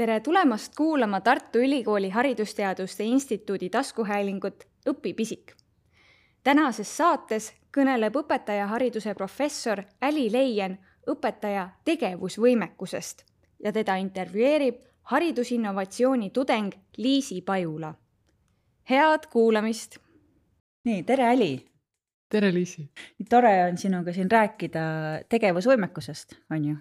tere tulemast kuulama Tartu Ülikooli Haridusteaduste Instituudi taskuhäälingut Õpi pisik. tänases saates kõneleb õpetajahariduse professor Äli Leien õpetaja tegevusvõimekusest ja teda intervjueerib haridusinnovatsiooni tudeng Liisi Pajula. head kuulamist! nii, tere, Äli! tere, Liisi! tore on sinuga siin rääkida tegevusvõimekusest, on ju?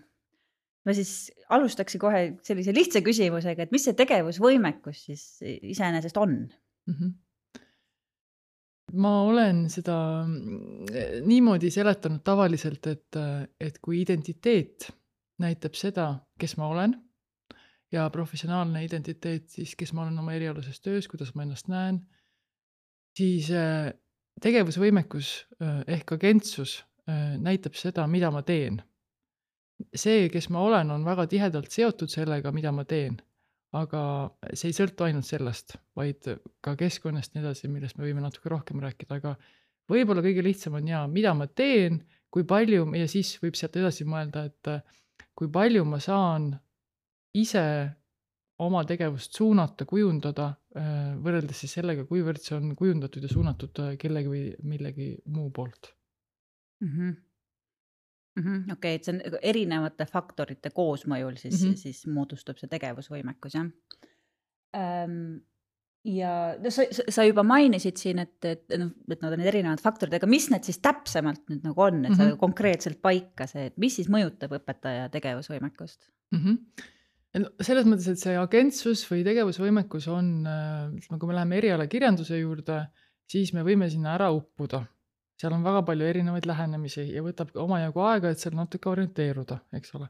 Ma siis alustaksin kohe sellise lihtsa küsimusega, et mis see tegevusvõimekus siis iseenesest on mm? -hmm. ma olen seda mm, niimoodi seletanud tavaliselt, et, et kui identiteet näitab seda, kes ma olen ja professionaalne identiteet siis, kes ma olen oma erialases töös, kuidas ma ennast näen, siis äh, tegevusvõimekus äh, ehk agentsus äh, näitab seda, mida ma teen see, kes ma olen, on väga tihedalt seotud sellega, mida ma teen. aga see ei sõltu ainult sellest, vaid ka keskkonnast ja nii edasi, millest me võime natuke rohkem rääkida, aga võib-olla kõige lihtsam on jaa, mida ma teen, kui palju ja siis võib sealt edasi mõelda, et kui palju ma saan ise oma tegevust suunata, kujundada, võrreldes siis sellega, kuivõrd see on kujundatud ja suunatud kellegi või millegi muu poolt mm. -hmm -hmm. okei okay,, et see on erinevate faktorite koosmõjul siis mm, -hmm. siis moodustub see tegevusvõimekus, jah ähm,. ja no sa, sa juba mainisid siin, et, et noh, et nad on need erinevad faktorid, aga mis need siis täpsemalt nüüd nagu on, et mm -hmm. sa konkreetselt paika see, et mis siis mõjutab õpetaja tegevusvõimekust mm? -hmm no selles mõttes, et see agentsus või tegevusvõimekus on, äh, kui me läheme erialakirjanduse juurde, siis me võime sinna ära uppuda seal on väga palju erinevaid lähenemisi ja võtab omajagu aega, et seal natuke orienteeruda, eks ole.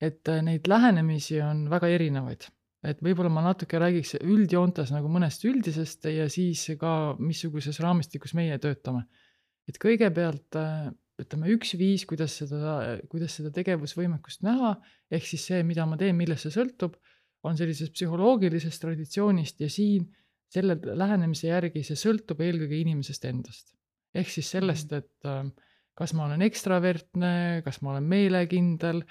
et äh, neid lähenemisi on väga erinevaid, et võib-olla ma natuke räägiks üldjoontes nagu mõnest üldisest ja siis ka, missuguses raamistikus meie töötame. et kõigepealt äh, ütleme, üks viis, kuidas seda, kuidas seda tegevusvõimekust näha, ehk siis see, mida ma teen, millest see sõltub, on sellisest psühholoogilisest traditsioonist ja siin selle lähenemise järgi see sõltub eelkõige inimesest endast ehk siis sellest, mhm. et äh, kas ma olen ekstravertne, kas ma olen meelekindel,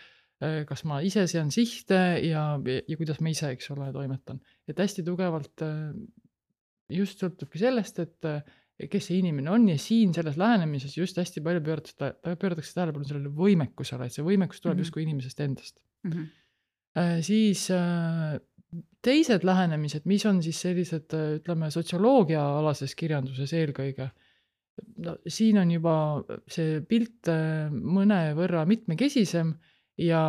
äh, kas ma ise sean sihte ja, ja kuidas ma ise, eks ole, toimetan. et hästi tugevalt äh, just sõltubki sellest, et kes see inimene on ja siin selles lähenemises just hästi palju pööratakse, pööratakse tähelepanu sellele võimekusele, et see võimekus tuleb mm -hmm. justkui inimesest endast mm. -hmm. siis teised lähenemised, mis on siis sellised, ütleme, sotsioloogiaalases kirjanduses eelkõige no siin on juba see pilt äh, mõnevõrra mitmekesisem ja,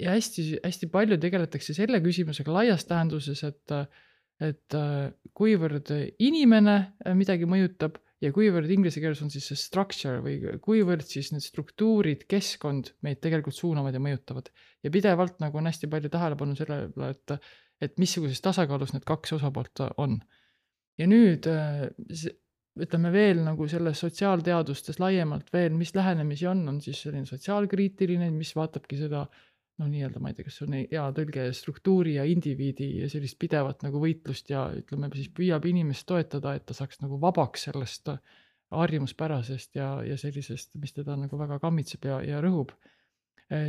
ja hästi-hästi palju tegeletakse selle küsimusega laias tähenduses, et et äh, kuivõrd inimene äh, midagi mõjutab ja kuivõrd inglise keeles on siis see structure või kuivõrd siis need struktuurid, keskkond meid tegelikult suunavad ja mõjutavad. ja pidevalt nagu on hästi palju tähelepanu sellele, et, et missuguses tasakaalus need kaks osapoolt on. ja nüüd ütleme veel nagu selles sotsiaalteadustes laiemalt veel, mis lähenemisi on, on siis selline sotsiaalkriitiline, mis vaatabki seda noh, nii-öelda ma ei tea, kas see on hea tõlge, struktuuri ja indiviidi ja sellist pidevat nagu võitlust ja ütleme siis püüab inimest toetada, et ta saaks nagu vabaks sellest harjumuspärasest ja, ja sellisest, mis teda nagu väga kammitseb ja, ja rõhub.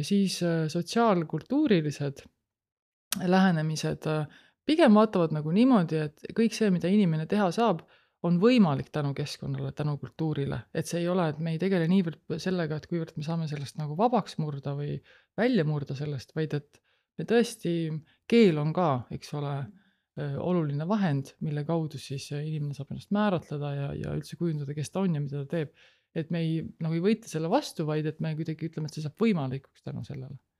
siis sotsiaalkultuurilised lähenemised pigem vaatavad nagu niimoodi, et kõik see, mida inimene teha saab on võimalik tänu keskkonnale, tänu kultuurile, et see ei ole, et me ei tegele niivõrd sellega, et kuivõrd me saame sellest nagu vabaks murda või välja murda sellest, vaid et me tõesti, keel on ka, eks ole, oluline vahend, mille kaudu siis inimene saab ennast määratleda ja, ja üldse kujundada, kes ta on ja mida ta teeb. et me ei, nagu ei võitle selle vastu, vaid et me kuidagi ütleme, et see saab võimalikuks tänu sellele Äh,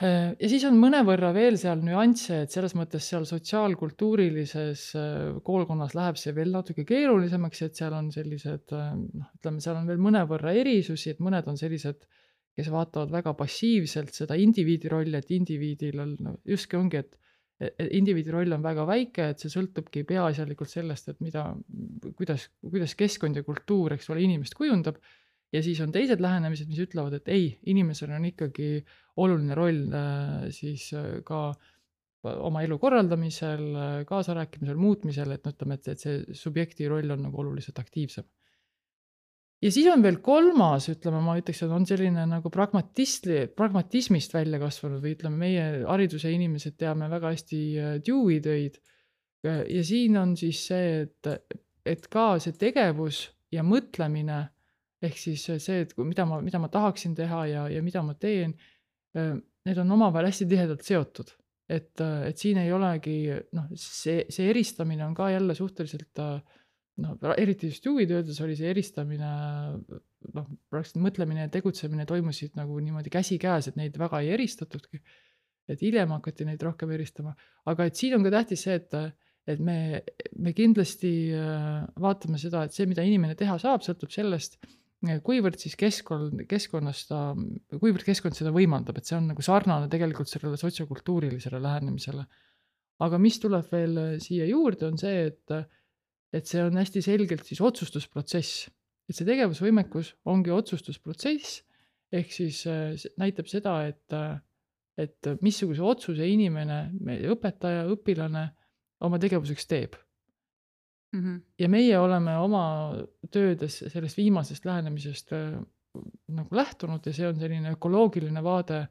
ja siis on mõnevõrra veel seal nüansse, et selles mõttes seal sotsiaalkultuurilises äh, koolkonnas läheb see veel natuke keerulisemaks, et seal on sellised äh, noh, ütleme, seal on veel mõnevõrra erisusi, et mõned on sellised, kes vaatavad väga passiivselt seda indiviidi rolli, et indiviidil on no, justkui ongi, et indiviidi roll on väga väike, et see sõltubki peaasjalikult sellest, et mida, kuidas, kuidas keskkond ja kultuur, eks ole, inimest kujundab ja siis on teised lähenemised, mis ütlevad, et ei, inimesel on ikkagi oluline roll äh, siis äh, ka oma elu korraldamisel, äh, kaasarääkimisel, muutmisel, et no ütleme, et, et see subjekti roll on nagu oluliselt aktiivsem. ja siis on veel kolmas, ütleme, ma ütleks, et on selline nagu pragmatistli, pragmatismist välja kasvanud või ütleme, meie hariduse inimesed teame väga hästi Dewey töid. ja siin on siis see, et, et ka see tegevus ja mõtlemine ehk siis see, et mida ma, mida ma tahaksin teha ja, ja mida ma teen, äh, need on omavahel hästi tihedalt seotud. et, et siin ei olegi noh, see, see eristamine on ka jälle suhteliselt noh, eriti just juhid öeldes oli see eristamine noh, praktiliselt mõtlemine ja tegutsemine toimusid nagu niimoodi käsikäes, et neid väga ei eristatudki. et hiljem hakati neid rohkem eristama, aga et siin on ka tähtis see, et et me, me kindlasti äh, vaatame seda, et see, mida inimene teha saab, sõltub sellest, kuivõrd siis keskkond, keskkonnas ta, kuivõrd keskkond seda võimaldab, et see on nagu sarnane tegelikult sellele sotsiokultuurilisele lähenemisele. aga mis tuleb veel äh, siia juurde, on see, et, et see on hästi selgelt siis otsustusprotsess. et see tegevusvõimekus ongi otsustusprotsess, ehk siis äh, näitab seda, et, äh, et missuguse otsuse inimene, õpetaja, õpilane oma tegevuseks teeb mm. -hmm. ja meie oleme oma töödes sellest viimasest lähenemisest äh, nagu lähtunud ja see on selline ökoloogiline vaade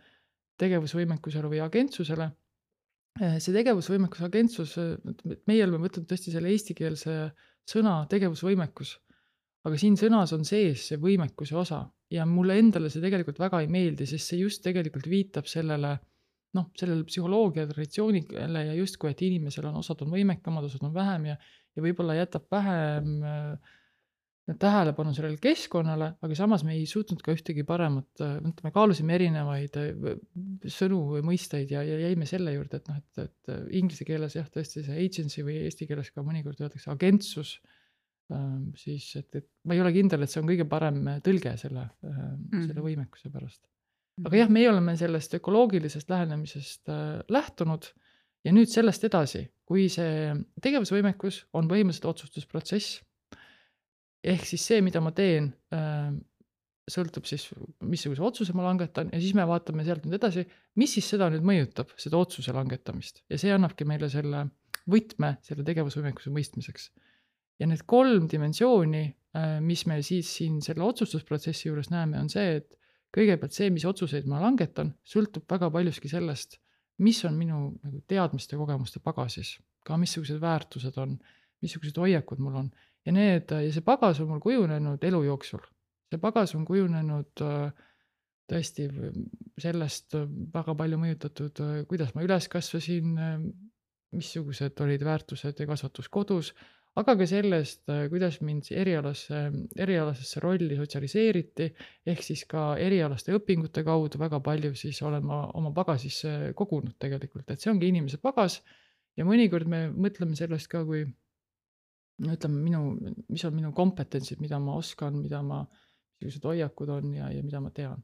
tegevusvõimekusele või agentsusele äh,. see tegevusvõimekus, agentsus, meie oleme võtnud tõesti selle eestikeelse sõna tegevusvõimekus, aga siin sõnas on sees see võimekuse osa ja mulle endale see tegelikult väga ei meeldi, sest see just tegelikult viitab sellele noh, sellele psühholoogia traditsioonile ja justkui, et inimesel on, osad on võimekamad, osad on vähem ja ja võib-olla jätab vähem äh, tähelepanu sellele keskkonnale, aga samas me ei suutnud ka ühtegi paremat, äh, me kaalusime erinevaid äh, sõnu või mõisteid ja, ja jäime selle juurde, et noh, et, et inglise keeles jah, tõesti see agency või eesti keeles ka mõnikord öeldakse agentsus, ähm, siis et, et ma ei ole kindel, et see on kõige parem tõlge selle mm., selle võimekuse pärast. aga jah, meie oleme sellest ökoloogilisest lähenemisest lähtunud ja nüüd sellest edasi, kui see tegevusvõimekus on põhimõtteliselt otsustusprotsess, ehk siis see, mida ma teen, ähm, sõltub siis, missuguse otsuse ma langetan ja siis me vaatame sealt nüüd edasi, mis siis seda nüüd mõjutab, seda otsuse langetamist ja see annabki meile selle võtme selle tegevusvõimekuse mõistmiseks. ja need kolm dimensiooni, äh, mis me siis siin selle otsustusprotsessi juures näeme, on see, et kõigepealt see, mis otsuseid ma langetan, sõltub väga paljuski sellest mis on minu nagu teadmiste, kogemuste pagasis, ka missugused väärtused on, missugused hoiakud mul on? Ja need ja see pagas on mul kujunenud elu jooksul. see pagas on kujunenud äh, tõesti sellest väga palju mõjutatud, äh, kuidas ma üles kasvasin, äh, missugused olid väärtused ja kasvatus kodus, aga ka sellest, äh, kuidas mind erialasse, erialasesse rolli sotsialiseeriti, ehk siis ka erialaste õpingute kaudu väga palju siis olen ma oma pagasisse kogunud tegelikult, et see ongi inimese pagas ja mõnikord me mõtleme sellest ka kui no ütleme, minu, mis on minu kompetentsid, mida ma oskan, mida ma, missugused hoiakud on ja, ja mida ma tean.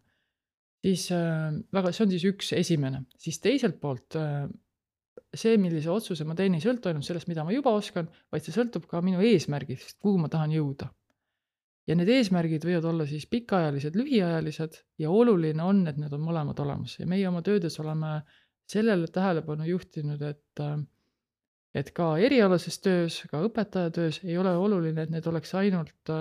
siis äh, väga, see on siis üks esimene, siis teiselt poolt äh, see, millise otsuse ma teen, ei sõltu ainult sellest, mida ma juba oskan, vaid see sõltub ka minu eesmärgist, kuhu ma tahan jõuda. ja need eesmärgid võivad olla siis pikaajalised, lühiajalised ja oluline on, et need on mõlemad olemas ja meie oma töödes oleme sellele tähelepanu juhtinud, et et ka erialases töös, ka õpetaja töös ei ole oluline, et need oleks ainult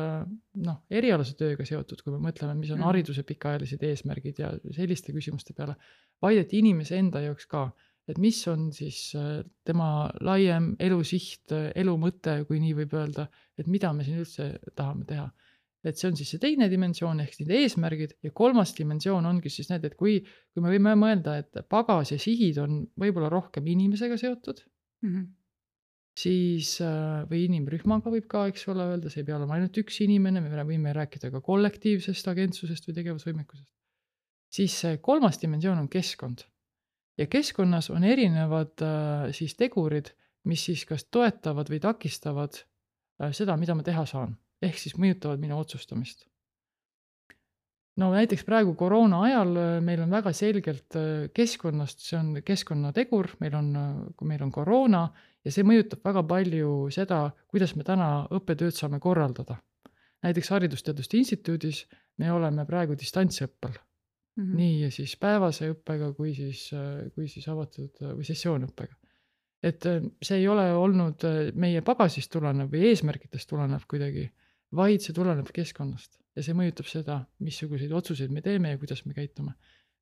noh, erialase tööga seotud, kui me mõtleme, mis on mm. hariduse pikaajalised eesmärgid ja selliste küsimuste peale, vaid et inimese enda jaoks ka et mis on siis äh, tema laiem elusiht, äh, elu mõte, kui nii võib öelda, et mida me siin üldse tahame teha. et see on siis see teine dimensioon ehk need eesmärgid ja kolmas dimensioon ongi siis need, et kui, kui me võime mõelda, et pagas ja sihid on võib-olla rohkem inimesega seotud mm, -hmm. siis äh, või inimrühmaga võib ka, eks ole, öelda, see ei pea olema ainult üks inimene, me võime rääkida ka kollektiivsest agentsusest või tegevusvõimekusest. siis see kolmas dimensioon on keskkond ja keskkonnas on erinevad äh, siis tegurid, mis siis kas toetavad või takistavad äh, seda, mida ma teha saan, ehk siis mõjutavad minu otsustamist. no näiteks praegu koroona ajal äh, meil on väga selgelt keskkonnast, see on keskkonnategur, meil on, kui meil on koroona ja see mõjutab väga palju seda, kuidas me täna õppetööd saame korraldada. näiteks Haridusteaduste Instituudis me oleme praegu distantsõppel Mm -hmm. nii siis päevase õppega kui siis, kui siis avatud või sessioonõppega. et äh, see ei ole olnud äh, meie pagasist tulenev või eesmärkidest tulenev kuidagi, vaid see tuleneb keskkonnast. ja see mõjutab seda, missuguseid otsuseid me teeme ja kuidas me käitume.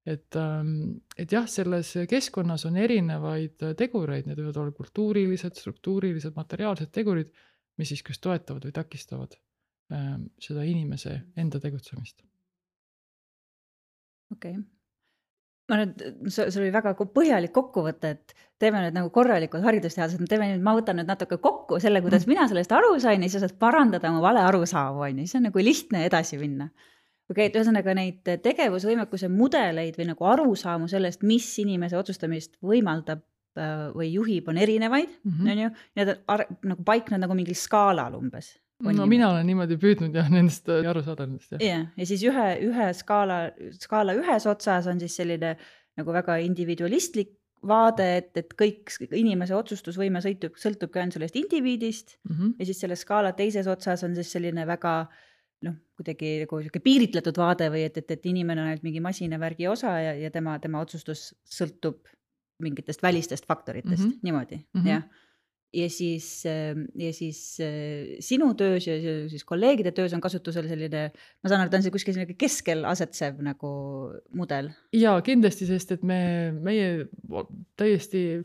et, ähm, et jah, selles keskkonnas on erinevaid tegureid, need võivad olla kultuurilised, struktuurilised, materiaalsed tegurid, mis siis kas toetavad või takistavad ähm, seda inimese enda tegutsemist. Okei okay ma nüüd, see, oli väga põhjalik kokkuvõte, et teeme nüüd nagu korralikud haridusteadlased, teeme nüüd, ma võtan nüüd natuke kokku selle, kuidas mm. mina sellest aru sain ja siis saad parandada oma vale arusaamu, on ju, siis on nagu lihtne edasi minna. okei okay,, et ühesõnaga neid tegevusvõimekuse mudeleid või nagu arusaamu sellest, mis inimese otsustamist võimaldab äh, või juhib, on erinevaid, mhm. on ju, need nagu paiknevad nagu mingil skaalal umbes no niimoodi. mina olen niimoodi püüdnud jah nendest äh, aru saada nendest jah. jah, ja siis ühe, ühe skaala, skaala ühes otsas on siis selline nagu väga individualistlik vaade, et, et kõik inimese otsustusvõime sõltub, sõltubki ainult sellest indiviidist mm -hmm. ja siis selle skaala teises otsas on siis selline väga noh, kuidagi nagu sihuke piiritletud vaade või et, et, et inimene on ainult mingi masinavärgi osa ja, ja tema, tema otsustus sõltub mingitest välistest faktoritest mm, -hmm. niimoodi mm, -hmm. jah ja siis, ähm, ja siis äh, sinu töös ja siis kolleegide töös on kasutusel selline, ma saan aru, ta on see kuskil selline keskel asetsev nagu mudel. ja kindlasti, sest et me, meie täiesti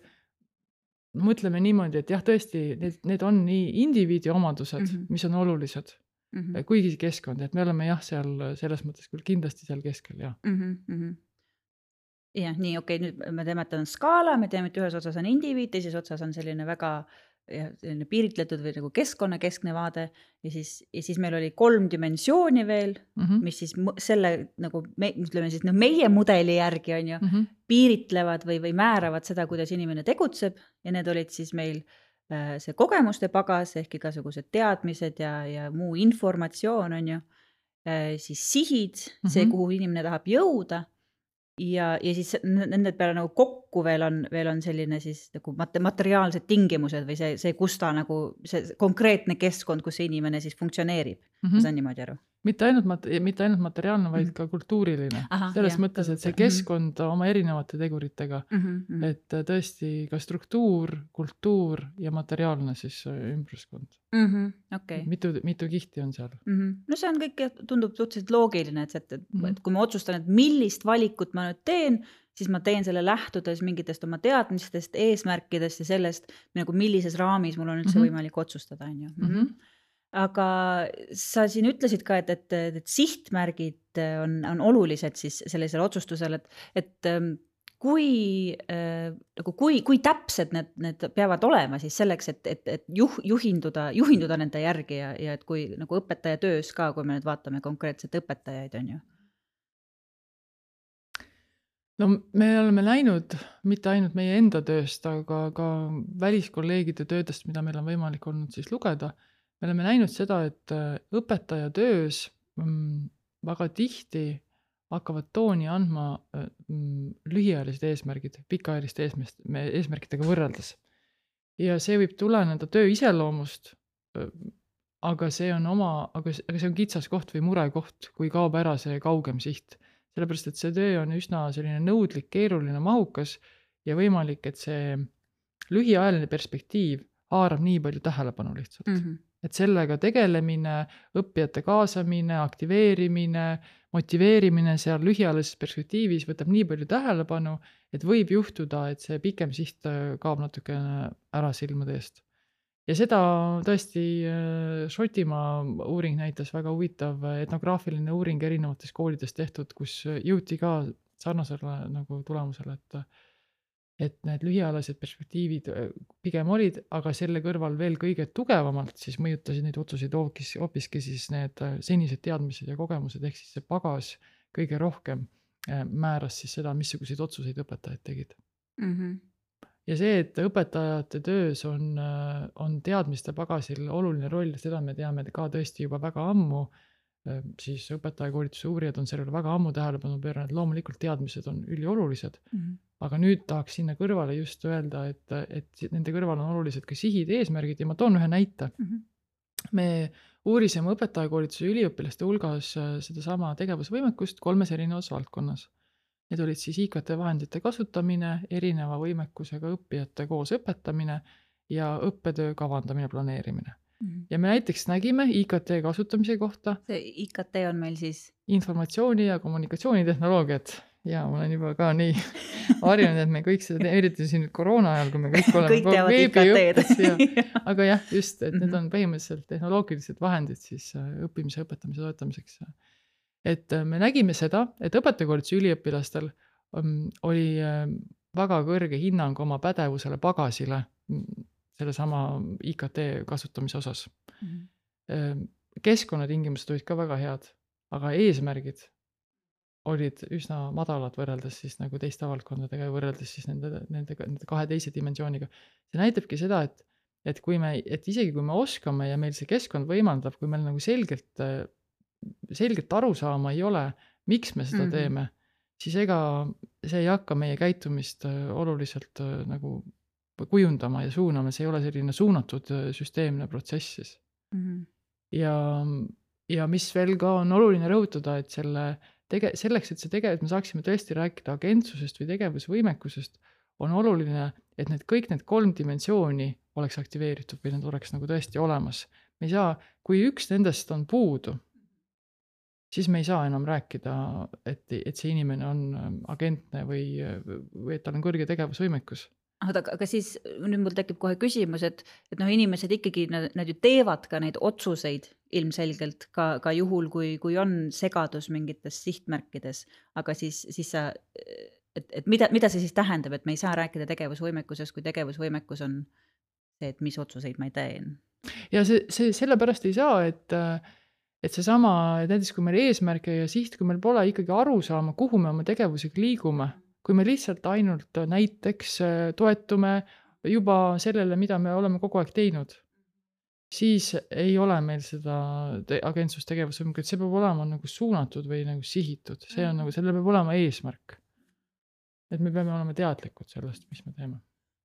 mõtleme niimoodi, et jah, tõesti, need, need on nii indiviidi omadused mm, -hmm. mis on olulised mm. -hmm. kuigi keskkond, et me oleme jah, seal selles mõttes küll kindlasti seal keskel jah mm. -hmm jah, nii okei okay,, nüüd me teeme, et on skaala, me teeme, et ühes otsas on indiviid, teises otsas on selline väga jah, selline piiritletud või nagu keskkonnakeskne vaade ja siis, ja siis meil oli kolm dimensiooni veel mm, -hmm. mis siis selle nagu me ütleme siis noh, meie mudeli järgi on ju mm, -hmm. piiritlevad või, või määravad seda, kuidas inimene tegutseb ja need olid siis meil äh, see kogemuste pagas ehk igasugused teadmised ja, ja muu informatsioon on ju äh,, siis sihid mm, -hmm. see, kuhu inimene tahab jõuda ja, ja siis nende peale nagu kokku veel on, veel on selline siis nagu mat-, materiaalsed tingimused või see, see, kus ta nagu see konkreetne keskkond, kus see inimene siis funktsioneerib mm, -hmm. ma saan niimoodi aru mitte ainult mat-, mitte ainult materiaalne, vaid mm. ka kultuuriline. selles jah, mõttes, et see keskkond mm -hmm. oma erinevate teguritega mm, -hmm. et äh, tõesti ka struktuur, kultuur ja materiaalne siis äh, ümbruskond mm. -hmm. Okay. mitu, mitu kihti on seal mm? -hmm. no see on kõik, tundub suhteliselt loogiline, et, et, et mm -hmm. kui ma otsustan, et millist valikut ma nüüd teen, siis ma teen selle lähtudes mingitest oma teadmistest, eesmärkidest ja sellest nagu millises raamis mul on üldse mm -hmm. võimalik otsustada, on ju mm. -hmm aga sa siin ütlesid ka, et, et, et sihtmärgid on, on olulised siis sellisel otsustusel, et, et ähm, kui äh, nagu kui, kui täpsed need, need peavad olema siis selleks, et, et, et juh-, juhinduda, juhinduda nende järgi ja, ja et kui nagu õpetaja töös ka, kui me nüüd vaatame konkreetselt õpetajaid, on ju? No me oleme näinud mitte ainult meie enda tööst, aga ka väliskolleegide töödest, mida meil on võimalik olnud siis lugeda me oleme näinud seda, et äh, õpetaja töös mm, väga tihti hakkavad tooni andma äh, mm, lühiajalised eesmärgid pikaajaliste eesmärk, eesmärkidega võrreldes. ja see võib tuleneda töö iseloomust, äh, aga see on oma, aga, see on kitsaskoht või murekoht, kui kaob ära see kaugem siht. sellepärast, et see töö on üsna selline nõudlik, keeruline, mahukas ja võimalik, et see lühiajaline perspektiiv haarab nii palju tähelepanu lihtsalt mm. -hmm et sellega tegelemine, õppijate kaasamine, aktiveerimine, motiveerimine seal lühiajalises perspektiivis võtab nii palju tähelepanu, et võib juhtuda, et see pikem siht äh, kaob natukene ära silmade eest. ja seda tõesti äh, Šotimaa uuring näitas, väga huvitav etnograafiline uuring erinevates koolides tehtud, kus jõuti ka sarnasele nagu tulemusele, et et need lühiajalised perspektiivid pigem olid, aga selle kõrval veel kõige tugevamalt siis mõjutasid neid otsuseid hoopis, hoopiski siis need senised teadmised ja kogemused, ehk siis see pagas kõige rohkem määras siis seda, missuguseid otsuseid õpetajad tegid mm. -hmm. ja see, et õpetajate töös on, on teadmiste pagasil oluline roll, seda me teame ka tõesti juba väga ammu siis õpetajakoolituse uurijad on sellele väga ammu tähelepanu pööranud, loomulikult teadmised on üliolulised mm. -hmm aga nüüd tahaks sinna kõrvale just öelda, et, et nende kõrval on olulised ka sihid, eesmärgid ja ma toon ühe näite mm. -hmm. me uurisime õpetajakoolituse üliõpilaste hulgas äh, sedasama tegevusvõimekust kolmes erinevas valdkonnas. Need olid siis IKT vahendite kasutamine, erineva võimekusega õppijate koos õpetamine ja õppetöö kavandamine, planeerimine. Mhm. ja me näiteks nägime IKT kasutamise kohta see IKT on meil siis informatsiooni ja kommunikatsioonitehnoloogiat ja ma olen juba ka nii harjunud, et me kõik seda teeme, eriti siin koroona ajal, kui me kõik oleme veebiõppes ja aga jah, just, et need Mhm. on põhimõtteliselt tehnoloogilised vahendid siis äh, õppimise õpetamise toetamiseks. et äh, me nägime seda, et õpetajakoolituse üliõpilastel um, oli äh, väga kõrge hinnang oma pädevusele pagasile mm, sellesama IKT kasutamise osas. Ähm, keskkonnatingimused olid ka väga head, aga eesmärgid olid üsna madalad võrreldes siis nagu teiste valdkondadega ja võrreldes siis nende, nendega, nende kahe teise dimensiooniga. see näitabki seda, et, et kui me, et isegi kui me oskame ja meil see keskkond võimaldab, kui meil nagu selgelt, selgelt arusaama ei ole, miks me seda mm. -hmm. teeme, siis ega see ei hakka meie käitumist äh, oluliselt äh, nagu kujundama ja suunama, see ei ole selline suunatud äh, süsteemne protsess siis Mhm. ja, ja mis veel ka on oluline rõhutada, et selle tege-, selleks, et see tege-, et me saaksime tõesti rääkida agentsusest või tegevusvõimekusest, on oluline, et need kõik need kolm dimensiooni oleks aktiveeritud või need oleks nagu tõesti olemas. me ei saa, kui üks nendest on puudu, siis me ei saa enam rääkida, et, et see inimene on ähm, agentne või, või et tal on kõrge tegevusvõimekus. oota, aga siis nüüd mul tekib kohe küsimus, et, et noh, inimesed ikkagi, nad, nad ju teevad ka neid otsuseid ilmselgelt ka, ka juhul, kui, kui on segadus mingites sihtmärkides, aga siis, siis sa, et, et mida, mida see siis tähendab, et me ei saa rääkida tegevusvõimekusest, kui tegevusvõimekus on see, et mis otsuseid ma teen? ja see, see sellepärast ei saa, et, et seesama, et näiteks kui meil eesmärke ja siht, kui meil pole ikkagi arusaama, kuhu me oma tegevusega liigume, kui me lihtsalt ainult näiteks toetume juba sellele, mida me oleme kogu aeg teinud, siis ei ole meil seda te- agentsustegevusvõimekut, see peab olema nagu suunatud või nagu sihitud, see on nagu, sellel peab olema eesmärk. et me peame olema teadlikud sellest, mis me teeme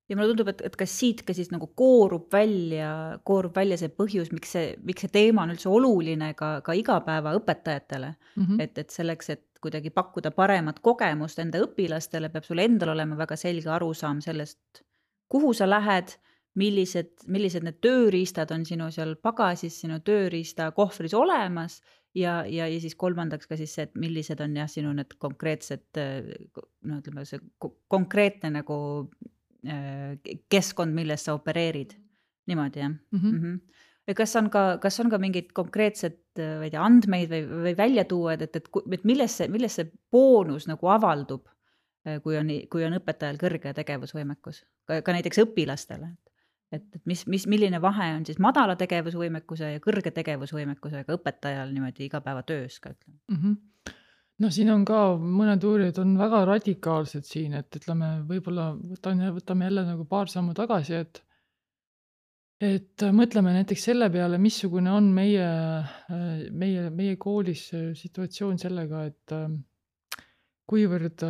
ja mulle tundub, et, et kas siit ka siis nagu koorub välja, koorub välja see põhjus, miks see, miks see teema on üldse oluline ka, ka igapäevaõpetajatele mm. -hmm. et, et selleks, et kuidagi pakkuda paremat kogemust enda õpilastele, peab sul endal olema väga selge arusaam sellest, kuhu sa lähed, millised, millised need tööriistad on sinu seal pagasis, sinu tööriistakohvris olemas ja, ja, ja siis kolmandaks ka siis see, et millised on jah, sinu need konkreetsed no ütleme, see ko- konkreetne nagu äh, keskkond, milles sa opereerid. niimoodi jah Mm -hmm. mm? -hmm. ja kas on ka, kas on ka mingid konkreetsed, äh, ma ei tea, andmeid või, või välja tuua, et, et, et, et milles see, milles see boonus nagu avaldub, kui on, kui on õpetajal kõrge tegevusvõimekus, ka näiteks õpilastele? Et, et mis, mis, milline vahe on siis madala tegevusvõimekuse ja kõrge tegevusvõimekusega õpetajal niimoodi igapäevatöös ka ütleme? mm. -hmm. no siin on ka mõned uurijad on väga radikaalsed siin, et ütleme, võib-olla võtan, võtame jälle nagu paar sammu tagasi, et et mõtleme näiteks selle peale, missugune on meie, meie, meie koolis situatsioon sellega, et kuivõrd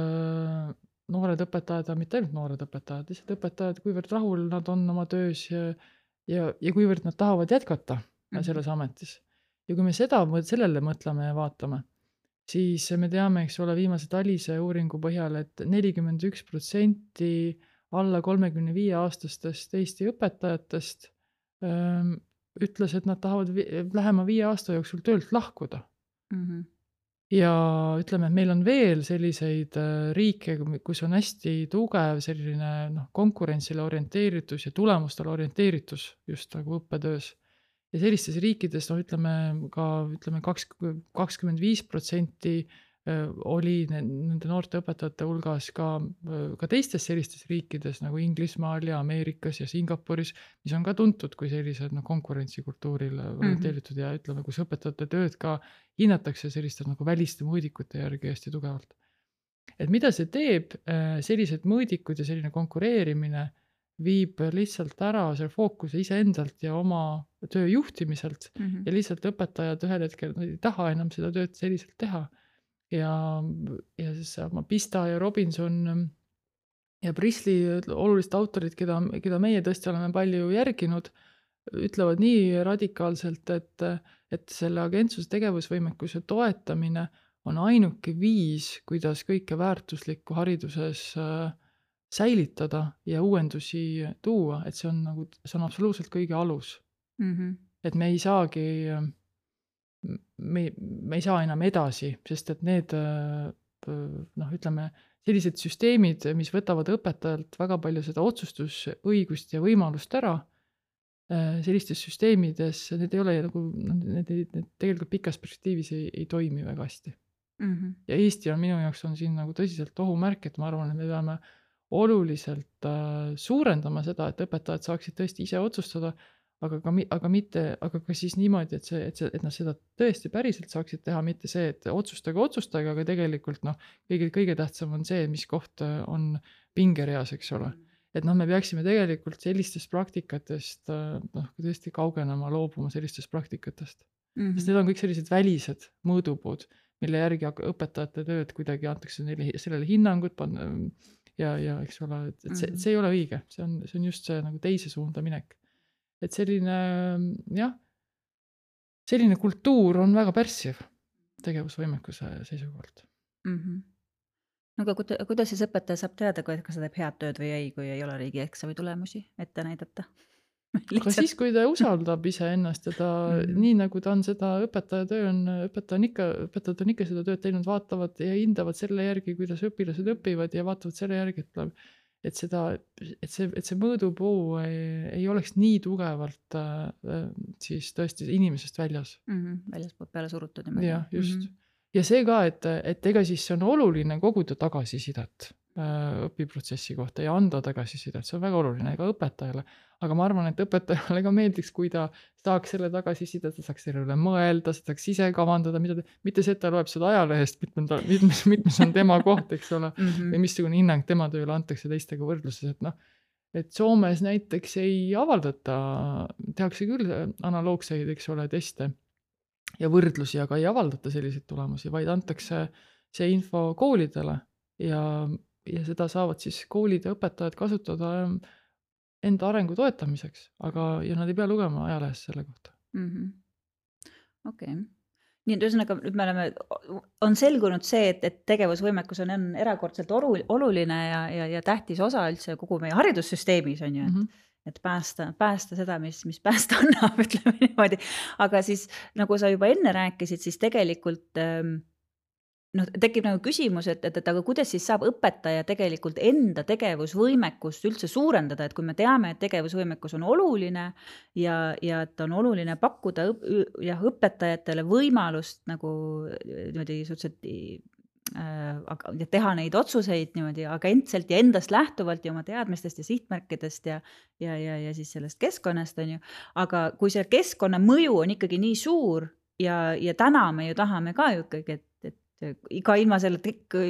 noored õpetajad, aga mitte ainult noored õpetajad, lihtsalt õpetajad, kuivõrd rahul nad on oma töös ja ja, ja kuivõrd nad tahavad jätkata mm -hmm. selles ametis. ja kui me seda, sellele mõtleme ja vaatame, siis me teame, eks ole, viimase TALISE uuringu põhjal et, et nelikümmend üks protsenti alla kolmekümne viie aastastest Eesti õpetajatest öö, ütles, et nad tahavad vi lähema viie aasta jooksul töölt lahkuda mm. -hmm. Ja ütleme, et meil on veel selliseid äh, riike, kus on hästi tugev selline noh, konkurentsile orienteeritus ja tulemustele orienteeritus just nagu õppetöös. ja sellistes riikides noh, ütleme ka ütleme kaks, kakskümmend viis protsenti oli nende noorte õpetajate hulgas ka, ka teistes sellistes riikides nagu Inglismaal ja Ameerikas ja Singapuris, mis on ka tuntud kui sellised noh, konkurentsikultuurile orienteeritud mm -hmm. ja ütleme, kus õpetajate tööd ka hinnatakse selliste nagu väliste mõõdikute järgi hästi tugevalt. et mida see teeb, sellised mõõdikud ja selline konkureerimine viib lihtsalt ära selle fookuse iseendalt ja oma töö juhtimiselt mm -hmm. ja lihtsalt õpetajad ühel hetkel ei taha enam seda tööd selliselt teha. Ja, ja siis sama Pista ja Robinson ja Prisley, olulised autorid, keda, keda meie tõesti oleme palju järginud, ütlevad nii radikaalselt, et, et selle agentsuse tegevusvõimekuse toetamine on ainuke viis, kuidas kõike väärtuslikku hariduses äh, säilitada ja uuendusi tuua, et see on nagu, see on absoluutselt kõige alus mm. -hmm. et me ei saagi, me, me ei saa enam edasi, sest et need noh, ütleme, sellised süsteemid, mis võtavad õpetajalt väga palju seda otsustusõigust ja võimalust ära, sellistes süsteemides, need ei ole nagu, noh, need need tegelikult pikas perspektiivis ei, ei toimi väga hästi mm. -hmm. ja Eesti on minu jaoks on siin nagu tõsiselt ohumärk, et ma arvan, et me peame oluliselt äh, suurendama seda, et õpetajad saaksid tõesti ise otsustada, aga ka, aga mitte, aga ka siis niimoodi, et see, et see, et nad seda tõesti päriselt saaksid teha, mitte see, et otsustage, otsustage, aga tegelikult noh, kõige, kõige tähtsam on see, mis koht äh, on pingereas, eks ole. et noh, me peaksime tegelikult sellistest praktikatest äh, noh, tõesti kaugenema, loobuma sellistest praktikatest mm. -hmm. sest need on kõik sellised välised mõõdupuud mille järgi õpetajate tööd kuidagi antakse neile sellele hinnangut ja, ja eks ole, et, et see, mhm. see ei ole õige, see on, see on just see nagu teise suunda minek. Et selline jah, selline kultuur on väga pärssiv tegevusvõimekuse seisukohalt mm. -hmm. no aga kuida-, kuidas siis õpetaja saab teada, kas ta teeb head tööd või ei, kui ei ole riigieksami tulemusi ette näidata? aga siis, kui ta usaldab iseennast ja ta mm. nii nagu ta on seda õpetaja töö on, õpetaja on ikka, õpetajad on ikka seda tööd teinud, vaatavad ja hindavad selle järgi, kuidas õpilased õpivad ja vaatavad selle järgi, et et seda, et see, et see mõõdupuu ei, ei oleks nii tugevalt äh, siis tõesti inimesest väljas mm. -hmm. väljaspoolt peale surutud niimoodi. jah, just mm. -hmm. ja see ka, et, et ega siis on oluline koguda tagasisidet õpiprotsessi kohta ja anda tagasisidet, see on väga oluline ka õpetajale aga ma arvan, et õpetajale ka meeldiks, kui ta saaks selle tagasiside, ta saaks selle üle mõelda, saaks ise kavandada, mida ta, mitte see, et ta loeb seda ajalehest, mitmenda, mitmes, mitmes on tema koht, eks ole mm, -hmm. või missugune hinnang tema tööle antakse teistega võrdluses, et noh, et Soomes näiteks ei avaldata, tehakse küll analoogseid, eks ole, teste ja võrdlusi, aga ei avaldata selliseid tulemusi, vaid antakse see info koolidele ja, ja seda saavad siis koolide õpetajad kasutada enda arengu toetamiseks, aga, ja nad ei pea lugema ajalehest selle kohta mm -hmm.. okei okay., nii et ühesõnaga nüüd me oleme, on selgunud see, et, et tegevusvõimekus on, on erakordselt oru, oluline ja, ja, ja tähtis osa üldse kogu meie haridussüsteemis on ju, et mm. -hmm et päästa, päästa seda, mis, mis päästa annab, ütleme niimoodi. aga siis nagu sa juba enne rääkisid, siis tegelikult ähm, noh, tekib nagu küsimus, et, et, et aga kuidas siis saab õpetaja tegelikult enda tegevusvõimekust üldse suurendada, et kui me teame, et tegevusvõimekus on oluline ja, ja et on oluline pakkuda õp, jah, õpetajatele võimalust nagu niimoodi suhteliselt äh, ja teha neid otsuseid niimoodi agentselt ja endast lähtuvalt ja oma teadmistest ja sihtmärkidest ja ja, ja, ja siis sellest keskkonnast on ju, aga kui see keskkonna mõju on ikkagi nii suur ja, ja täna me ju tahame ka ju ikkagi, et ka ilma selle,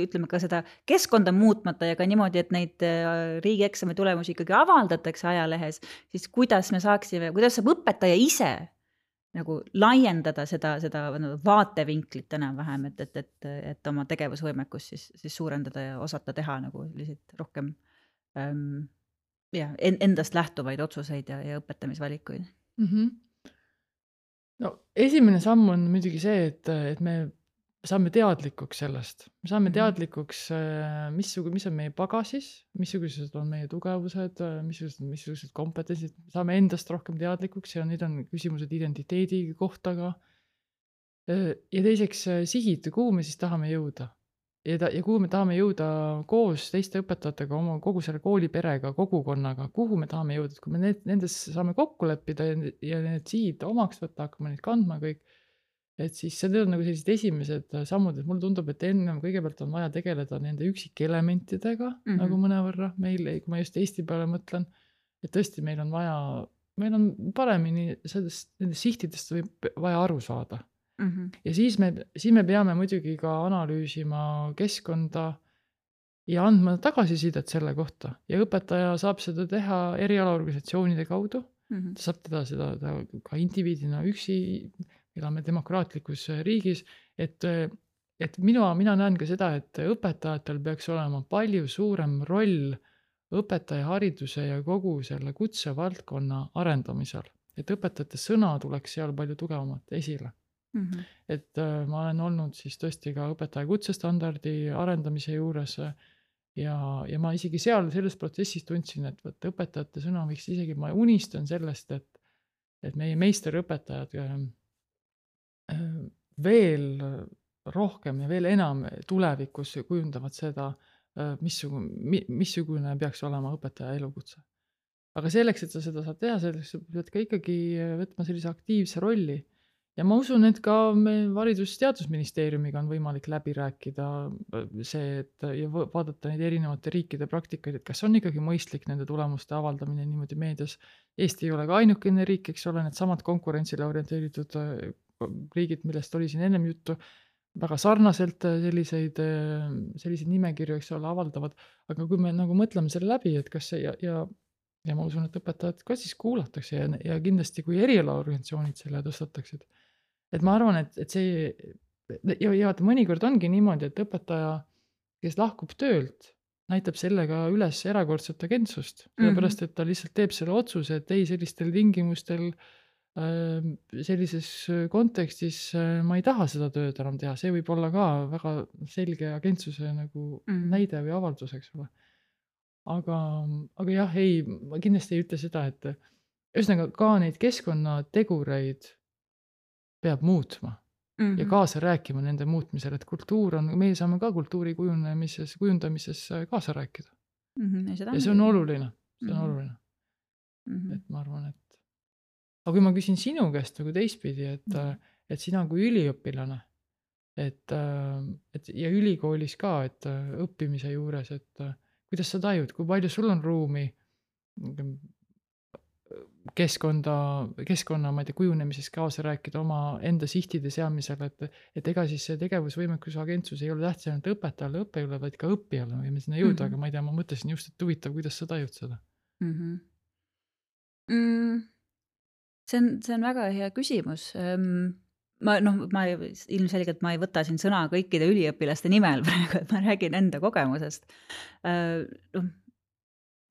ütleme ka seda keskkonda muutmata ja ka niimoodi, et neid äh, riigieksami tulemusi ikkagi avaldatakse ajalehes, siis kuidas me saaksime, kuidas saab õpetaja ise nagu laiendada seda, seda vaatevinklit enam-vähem, et, et, et, et oma tegevusvõimekust siis, siis suurendada ja osata teha nagu selliseid rohkem ähm, jah, endast lähtuvaid otsuseid ja, ja õpetamisvalikuid mm. -hmm. no esimene samm on muidugi see, et, et me saame teadlikuks sellest, me saame mhm. teadlikuks, äh, missugu-, mis on meie pagasis, missugused on meie tugevused, äh, missugused, missugused kompetentsid, saame endast rohkem teadlikuks ja need on küsimused identiteedi kohta ka. Äh, ja teiseks sihid, kuhu me siis tahame jõuda? Ja ta, ja kuhu me tahame jõuda koos teiste õpetajatega, oma kogu selle kooliperega, kogukonnaga, kuhu me tahame jõuda, et kui me need, nendes saame kokku leppida ja, ja need sihid omaks võtta, hakkame neid kandma kõik et siis need on nagu sellised esimesed äh, sammud, et mulle tundub, et ennem kõigepealt on vaja tegeleda nende üksikelementidega mm -hmm. nagu mõnevõrra meil, kui ma just Eesti peale mõtlen. et tõesti, meil on vaja, meil on paremini sellest, nendest sihtidest võib vaja aru saada mm. -hmm. ja siis me, siis me peame muidugi ka analüüsima keskkonda ja andma tagasisidet selle kohta ja õpetaja saab seda teha erialaorganisatsioonide kaudu mm. -hmm. ta saab teda seda teha ka indiviidina üksi elame demokraatlikus äh, riigis, et, äh, et mina, mina näen ka seda, et õpetajatel peaks olema palju suurem roll õpetajahariduse ja kogu selle kutsevaldkonna arendamisel. et õpetajate sõna tuleks seal palju tugevamalt esile mm. -hmm. et äh, ma olen olnud siis tõesti ka õpetaja kutsestandardi arendamise juures äh, ja, ja ma isegi seal selles protsessis tundsin, et vot õpetajate sõna võiks isegi, ma unistan sellest, et et meie meisterõpetajad veel rohkem ja veel enam tulevikus kujundavad seda, missugune, missugune peaks olema õpetaja elukutse. aga selleks, et sa seda saad teha, selleks sa pead ka ikkagi võtma sellise aktiivse rolli ja ma usun, et ka meil Haridus-Teadusministeeriumiga on võimalik läbi rääkida äh, see, et ja vaadata neid erinevate riikide praktikaid, et kas on ikkagi mõistlik nende tulemuste avaldamine niimoodi meedias. Eesti ei ole ka ainukene riik, eks ole, needsamad konkurentsile orienteeritud äh, riigid, millest oli siin ennem juttu, väga sarnaselt äh, selliseid, selliseid nimekirju, eks ole, avaldavad. aga kui me nagu mõtleme selle läbi, et kas see ja, ja ja ma usun, et õpetajad ka siis kuulatakse ja, ja kindlasti, kui erialaorganisatsioonid selle tõstataksid et ma arvan, et, et see ja, ja vaata, mõnikord ongi niimoodi, et õpetaja, kes lahkub töölt, näitab sellega üles erakordset agentsust, sellepärast mhm. et ta lihtsalt teeb selle otsuse, et ei, sellistel tingimustel äh, sellises kontekstis äh, ma ei taha seda tööd enam teha, see võib olla ka väga selge agentsuse nagu mm. näide või avaldus, eks ole. aga, aga jah, ei, ma kindlasti ei ütle seda, et ühesõnaga ka neid keskkonnategureid peab muutma mm -hmm. ja kaasa rääkima nende muutmisel, et kultuur on, meie saame ka kultuuri kujunemises, kujundamises äh, kaasa rääkida mm. -hmm. ja, ja see on oluline, see on mm -hmm. oluline mm. -hmm. et ma arvan, et aga kui ma küsin sinu käest nagu teistpidi, et mm, -hmm. et sina kui üliõpilane, et, äh, et ja ülikoolis ka, et õppimise juures, et kuidas sa tajud, kui palju sul on ruumi keskkonda, keskkonna, ma ei tea, kujunemises kaasa rääkida omaenda sihtide seamisel, et et ega siis see tegevusvõimekuse agentsus ei ole tähtis ainult õpetajale, õppejõule, vaid ka õppijale, me võime sinna jõuda mm, -hmm. aga ma ei tea, ma mõtlesin just, et huvitav, kuidas sa tajud seda mm? -hmm. Mm, see on, see on väga hea küsimus um ma noh, ma ilmselgelt ma ei võta siin sõna kõikide üliõpilaste nimel praegu, et ma räägin enda kogemusest. Äh, noh,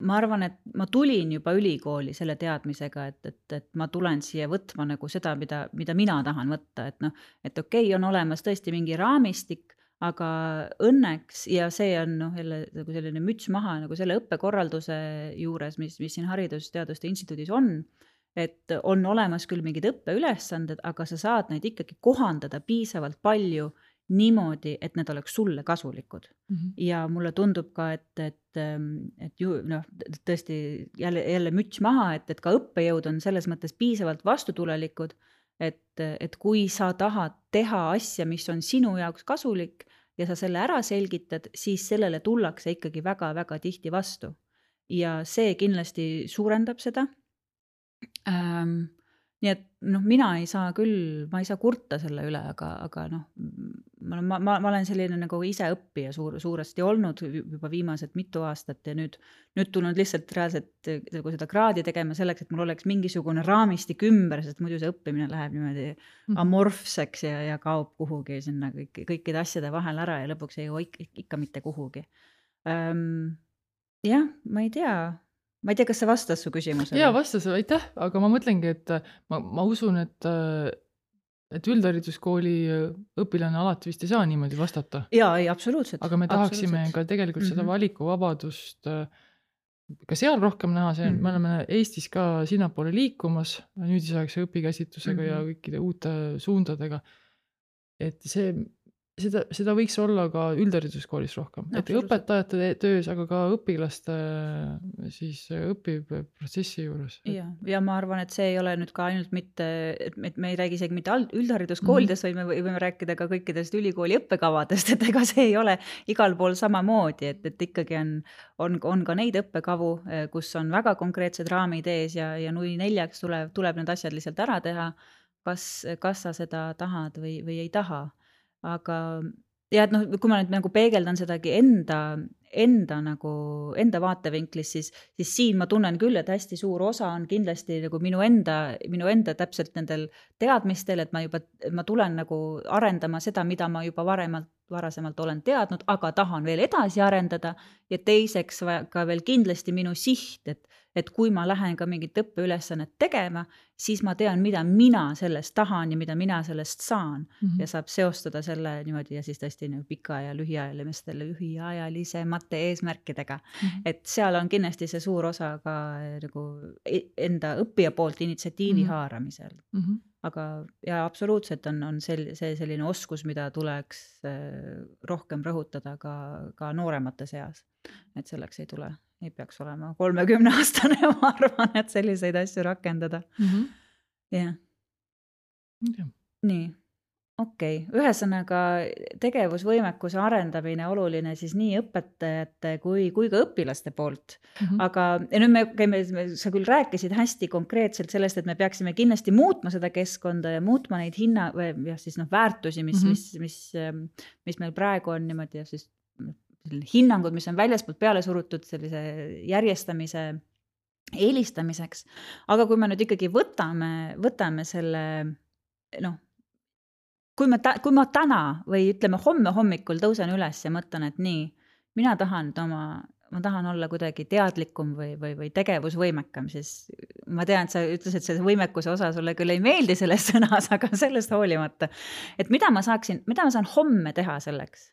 ma arvan, et ma tulin juba ülikooli selle teadmisega, et, et, et ma tulen siia võtma nagu seda, mida, mida mina tahan võtta, et noh, et okei okay,, on olemas tõesti mingi raamistik, aga õnneks ja see on noh, jälle nagu selline müts maha nagu selle õppekorralduse juures, mis, mis siin Haridus-Teaduste Instituudis on, et on olemas küll mingid õppeülesanded, aga sa saad neid ikkagi kohandada piisavalt palju niimoodi, et need oleks sulle kasulikud mm. -hmm. ja mulle tundub ka, et, et, ähm, et ju noh, tõesti jälle, jälle müts maha, et, et ka õppejõud on selles mõttes piisavalt vastutulelikud, et, et kui sa tahad teha asja, mis on sinu jaoks kasulik ja sa selle ära selgitad, siis sellele tullakse ikkagi väga-väga tihti vastu. ja see kindlasti suurendab seda ähm, nii et noh, mina ei saa küll, ma ei saa kurta selle üle, aga, aga noh, ma, ma, ma, ma olen selline nagu iseõppija suur, suuresti olnud juba viimased mitu aastat ja nüüd, nüüd tulnud lihtsalt reaalselt nagu seda kraadi tegema selleks, et mul oleks mingisugune raamistik ümber, sest muidu see õppimine läheb niimoodi mhm. amorfseks ja, ja kaob kuhugi sinna kõik, kõikide asjade vahel ära ja lõpuks ei jõua ikka, ikka mitte kuhugi um,. jah, ma ei tea ma ei tea, kas see vastas su küsimusele? jaa, vastas, aitäh, aga ma mõtlengi, et ma, ma usun, et et üldhariduskooli õpilane alati vist ei saa niimoodi vastata. jaa, ei absoluutselt. aga me tahaksime ka tegelikult mm -hmm. seda mhm. valikuvabadust ka seal rohkem näha, see mm, -hmm. me oleme Eestis ka sinnapoole liikumas nüüdisaegse õpikäsitlusega mm -hmm. ja kõikide uute suundadega. et see seda, seda võiks olla ka üldhariduskoolis rohkem, et õpetajate töös, aga ka õpilaste siis õpiprotsessi juures. ja, ja ma arvan, et see ei ole nüüd ka ainult mitte, et me ei räägi isegi mitte üldhariduskoolidest mm, -hmm. vaid me võime rääkida ka kõikidest ülikooli õppekavadest, et ega see ei ole igal pool samamoodi, et, et ikkagi on, on, on ka neid õppekavu, kus on väga konkreetsed raamid ees ja, ja nui neljaks tuleb, tuleb need asjad lihtsalt ära teha. kas, kas sa seda tahad või, või ei taha aga ja et noh, kui ma nüüd nagu peegeldan sedagi enda, enda nagu, enda vaatevinklist, siis, siis siin ma tunnen küll, et hästi suur osa on kindlasti nagu minu enda, minu enda täpselt nendel teadmistel, et ma juba, ma tulen nagu arendama seda, mida ma juba varemalt, varasemalt olen teadnud, aga tahan veel edasi arendada. ja teiseks ka veel kindlasti minu siht, et, et kui ma lähen ka mingit õppeülesannet tegema, siis ma tean, mida mina sellest tahan ja mida mina sellest saan mm. -hmm. ja saab seostada selle niimoodi ja siis tõesti nagu pika ja lühiajaliste, lühiajalisemate eesmärkidega mm. -hmm. et seal on kindlasti see suur osa ka eh, nagu e-, enda õppija poolt initsiatiivi mm -hmm. haaramisel mm. -hmm aga, ja absoluutselt on, on sel-, see selline oskus, mida tuleks äh, rohkem rõhutada ka, ka nooremate seas. et selleks ei tule, ei peaks olema kolmekümneaastane, ma arvan, et selliseid asju rakendada. Mhm. jah. nii okei okay., ühesõnaga tegevusvõimekuse arendamine oluline siis nii õpetajate kui, kui ka õpilaste poolt mm. -hmm. aga, ja nüüd me käime, sa küll rääkisid hästi konkreetselt sellest, et me peaksime kindlasti muutma seda keskkonda ja muutma neid hinna või jah, siis noh, väärtusi, mis mm, -hmm. mis, mis, mis meil praegu on niimoodi ja siis hinnangud, mis on väljaspoolt peale surutud sellise järjestamise eelistamiseks. aga kui me nüüd ikkagi võtame, võtame selle noh kui ta-, kui ma täna või ütleme, homme hommikul tõusen üles ja mõtlen, et nii, mina tahan oma, ma tahan olla kuidagi teadlikum või, või, või tegevusvõimekam, siis ma tean, et sa ütlesid, see võimekuse osa sulle küll ei meeldi selles sõnas, aga sellest hoolimata. et mida ma saaksin, mida ma saan homme teha selleks,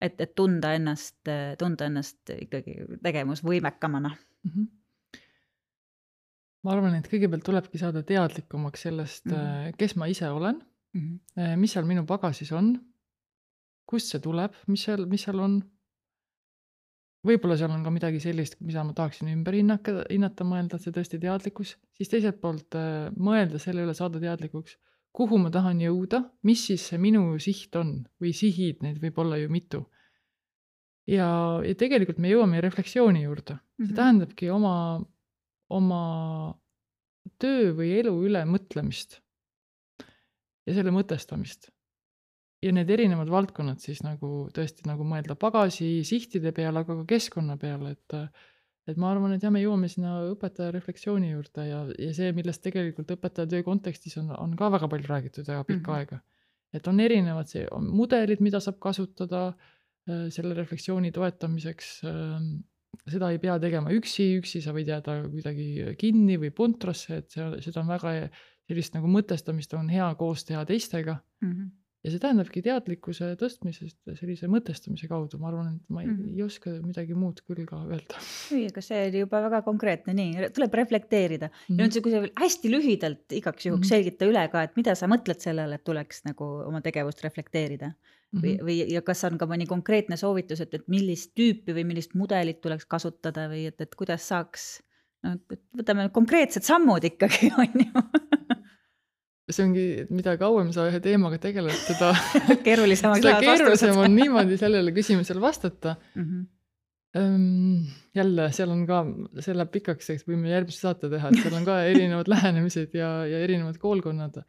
et, et tunda ennast, tunda ennast ikkagi tegevusvõimekamana mm? -hmm ma arvan, et kõigepealt tulebki saada teadlikumaks sellest mm, -hmm. kes ma ise olen mm. -hmm. mis seal minu pagasis on, kust see tuleb, mis seal, mis seal on. võib-olla seal on ka midagi sellist, mida ma tahaksin ümber hinnata, hinnata, mõelda, see tõesti teadlikkus, siis teiselt poolt äh, mõelda selle üle, saada teadlikuks, kuhu ma tahan jõuda, mis siis see minu siht on või sihid, neid võib olla ju mitu. ja, ja tegelikult me jõuame refleksiooni juurde, see mm -hmm. tähendabki oma, oma töö või elu üle mõtlemist ja selle mõtestamist. ja need erinevad valdkonnad siis nagu tõesti nagu mõelda pagasi, sihtide peale, aga ka keskkonna peale, et et ma arvan, et jah, me jõuame sinna õpetaja refleksiooni juurde ja, ja see, millest tegelikult õpetaja töö kontekstis on, on ka väga palju räägitud ja pikka mm -hmm. aega. et on erinevad see, on mudelid, mida saab kasutada äh, selle refleksiooni toetamiseks äh,, seda ei pea tegema üksi, üksi sa võid jääda kuidagi kinni või puntrasse, et see, seda on väga sellist nagu mõtestamist on hea koos teha teistega mm. -hmm. Ja see tähendabki teadlikkuse tõstmisest sellise mõtestamise kaudu, ma arvan, et ma ei, mm -hmm. ei oska midagi muud küll ka öelda. ei, aga see oli juba väga konkreetne, nii, tuleb reflekteerida mm. -hmm. ja nüüd, kui sa hästi lühidalt igaks juhuks mm -hmm. selgita üle ka, et mida sa mõtled sellele, et tuleks nagu oma tegevust reflekteerida mm. -hmm. või, või, ja kas on ka mõni konkreetne soovitus, et, et millist tüüpi või millist mudelit tuleks kasutada või et, et kuidas saaks noh, et võtame konkreetsed sammud ikkagi, on ju see ongi, mida kauem sa ühe teemaga tegeled, seda keerulisemaks seda keerulisem on niimoodi sellele küsimusele vastata mm. -hmm. Um, jälle, seal on ka, see läheb pikaks, eks võime järgmise saate teha, et seal on ka erinevad lähenemised ja, ja erinevad koolkonnad.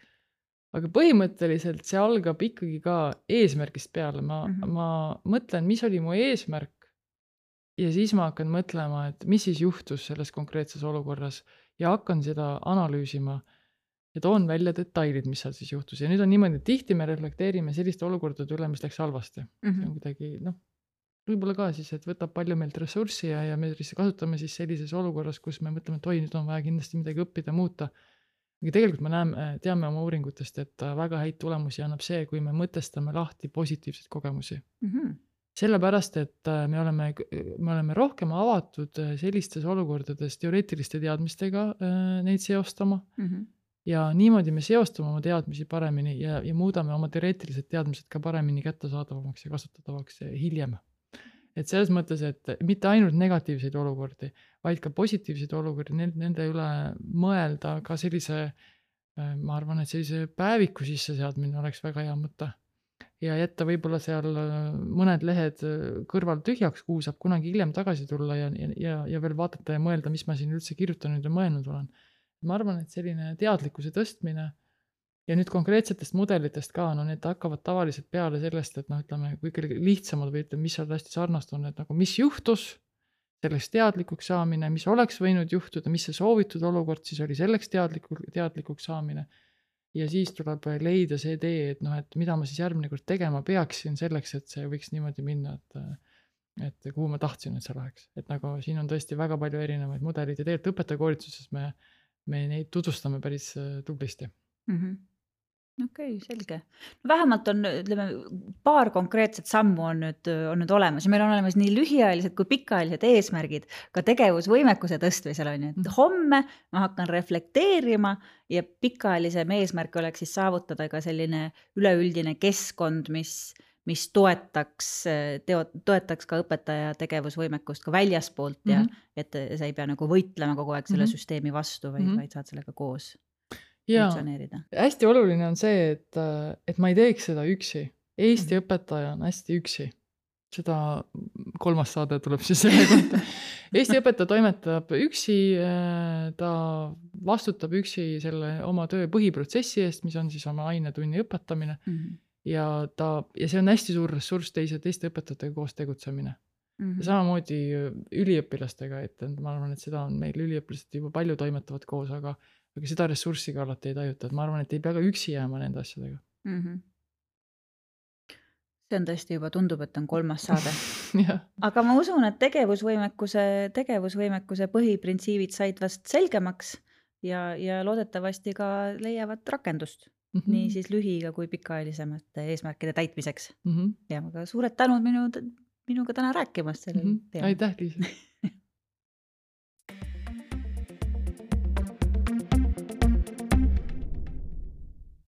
aga põhimõtteliselt see algab ikkagi ka eesmärgist peale, ma mm, -hmm. ma mõtlen, mis oli mu eesmärk. ja siis ma hakkan mõtlema, et mis siis juhtus selles konkreetses olukorras ja hakkan seda analüüsima ja toon välja detailid, mis seal siis juhtus ja nüüd on niimoodi, et tihti me reflekteerime selliste olukordade üle, mis läks halvasti mm. -hmm. see on kuidagi noh, võib-olla ka siis, et võtab palju meilt ressurssi ja, ja me siis kasutame siis sellises olukorras, kus me mõtleme, et oi, nüüd on vaja kindlasti midagi õppida, muuta. aga tegelikult me näeme, teame oma uuringutest, et väga häid tulemusi annab see, kui me mõtestame lahti positiivseid kogemusi mm. -hmm sellepärast, et me oleme, me oleme rohkem avatud sellistes olukordades teoreetiliste teadmistega neid seostama mm. -hmm ja niimoodi me seostame oma teadmisi paremini ja, ja muudame oma teoreetilised teadmised ka paremini kättesaadavamaks ja kasutatavaks hiljem. et selles mõttes, et mitte ainult negatiivseid olukordi, vaid ka positiivseid olukordi, nende üle mõelda ka sellise, äh, ma arvan, et sellise päeviku sisseseadmine oleks väga hea mõte. ja jätta võib-olla seal äh, mõned lehed äh, kõrval tühjaks, kuhu saab kunagi hiljem tagasi tulla ja, ja, ja veel vaadata ja mõelda, mis ma siin üldse kirjutanud ja mõelnud olen ma arvan, et selline teadlikkuse tõstmine ja nüüd konkreetsetest mudelitest ka, no need hakkavad tavaliselt peale sellest, et noh, ütleme, ikkagi lihtsamad või ütleme, mis seal hästi sarnast on, et nagu mis juhtus, sellest teadlikuks saamine, mis oleks võinud juhtuda, mis see soovitud olukord siis oli, selleks teadliku, teadlikuks saamine. ja siis tuleb leida see tee, et noh, et mida ma siis järgmine kord tegema peaksin selleks, et see võiks niimoodi minna, et et kuhu ma tahtsin, et see läheks, et nagu siin on tõesti väga palju erinevaid mudeleid ja tegelikult õpetajakoolituses me, me neid tutvustame päris äh, tublisti mm. -hmm okei okay,, selge. vähemalt on, ütleme, paar konkreetset sammu on nüüd, on nüüd olemas ja meil on olemas nii lühiajalised kui pikaajalised eesmärgid ka tegevusvõimekuse tõstmisel on ju, et mhm. homme ma hakkan reflekteerima ja pikaajalisem eesmärk oleks siis saavutada ka selline üleüldine keskkond, mis, mis toetaks, teo-, toetaks ka õpetaja tegevusvõimekust ka väljaspoolt ja mm -hmm. et sa ei pea nagu võitlema kogu aeg selle mm -hmm. süsteemi vastu, vaid mm, -hmm. vaid saad sellega koos funktsioneerida. hästi oluline on see, et, et ma ei teeks seda üksi. Eesti mm. õpetaja on hästi üksi. seda kolmas saade tuleb siis selle kohta. Eesti õpetaja toimetab üksi, ta vastutab üksi selle oma töö põhiprotsessi eest, mis on siis oma ainetunni õpetamine mm. -hmm. Ja ta, ja see on hästi suur ressurss teise, teiste õpetajatega koos tegutsemine Mm -hmm. ja samamoodi üliõpilastega, et ma arvan, et seda on meil üliõpilased juba palju toimetavad koos, aga aga seda ressurssi ka alati ei tajuta, et ma arvan, et ei pea ka üksi jääma nende asjadega mm. -hmm. see on tõesti juba, tundub, et on kolmas saade aga ma usun, et tegevusvõimekuse, tegevusvõimekuse põhiprintsiibid said vast selgemaks ja, ja loodetavasti ka leiavad rakendust mm -hmm. nii siis lühi- kui pikaajalisemate eesmärkide täitmiseks mm. -hmm. ja aga suured tänud minu, minuga täna rääkimast sellel mm -hmm. teemal. aitäh, Liisa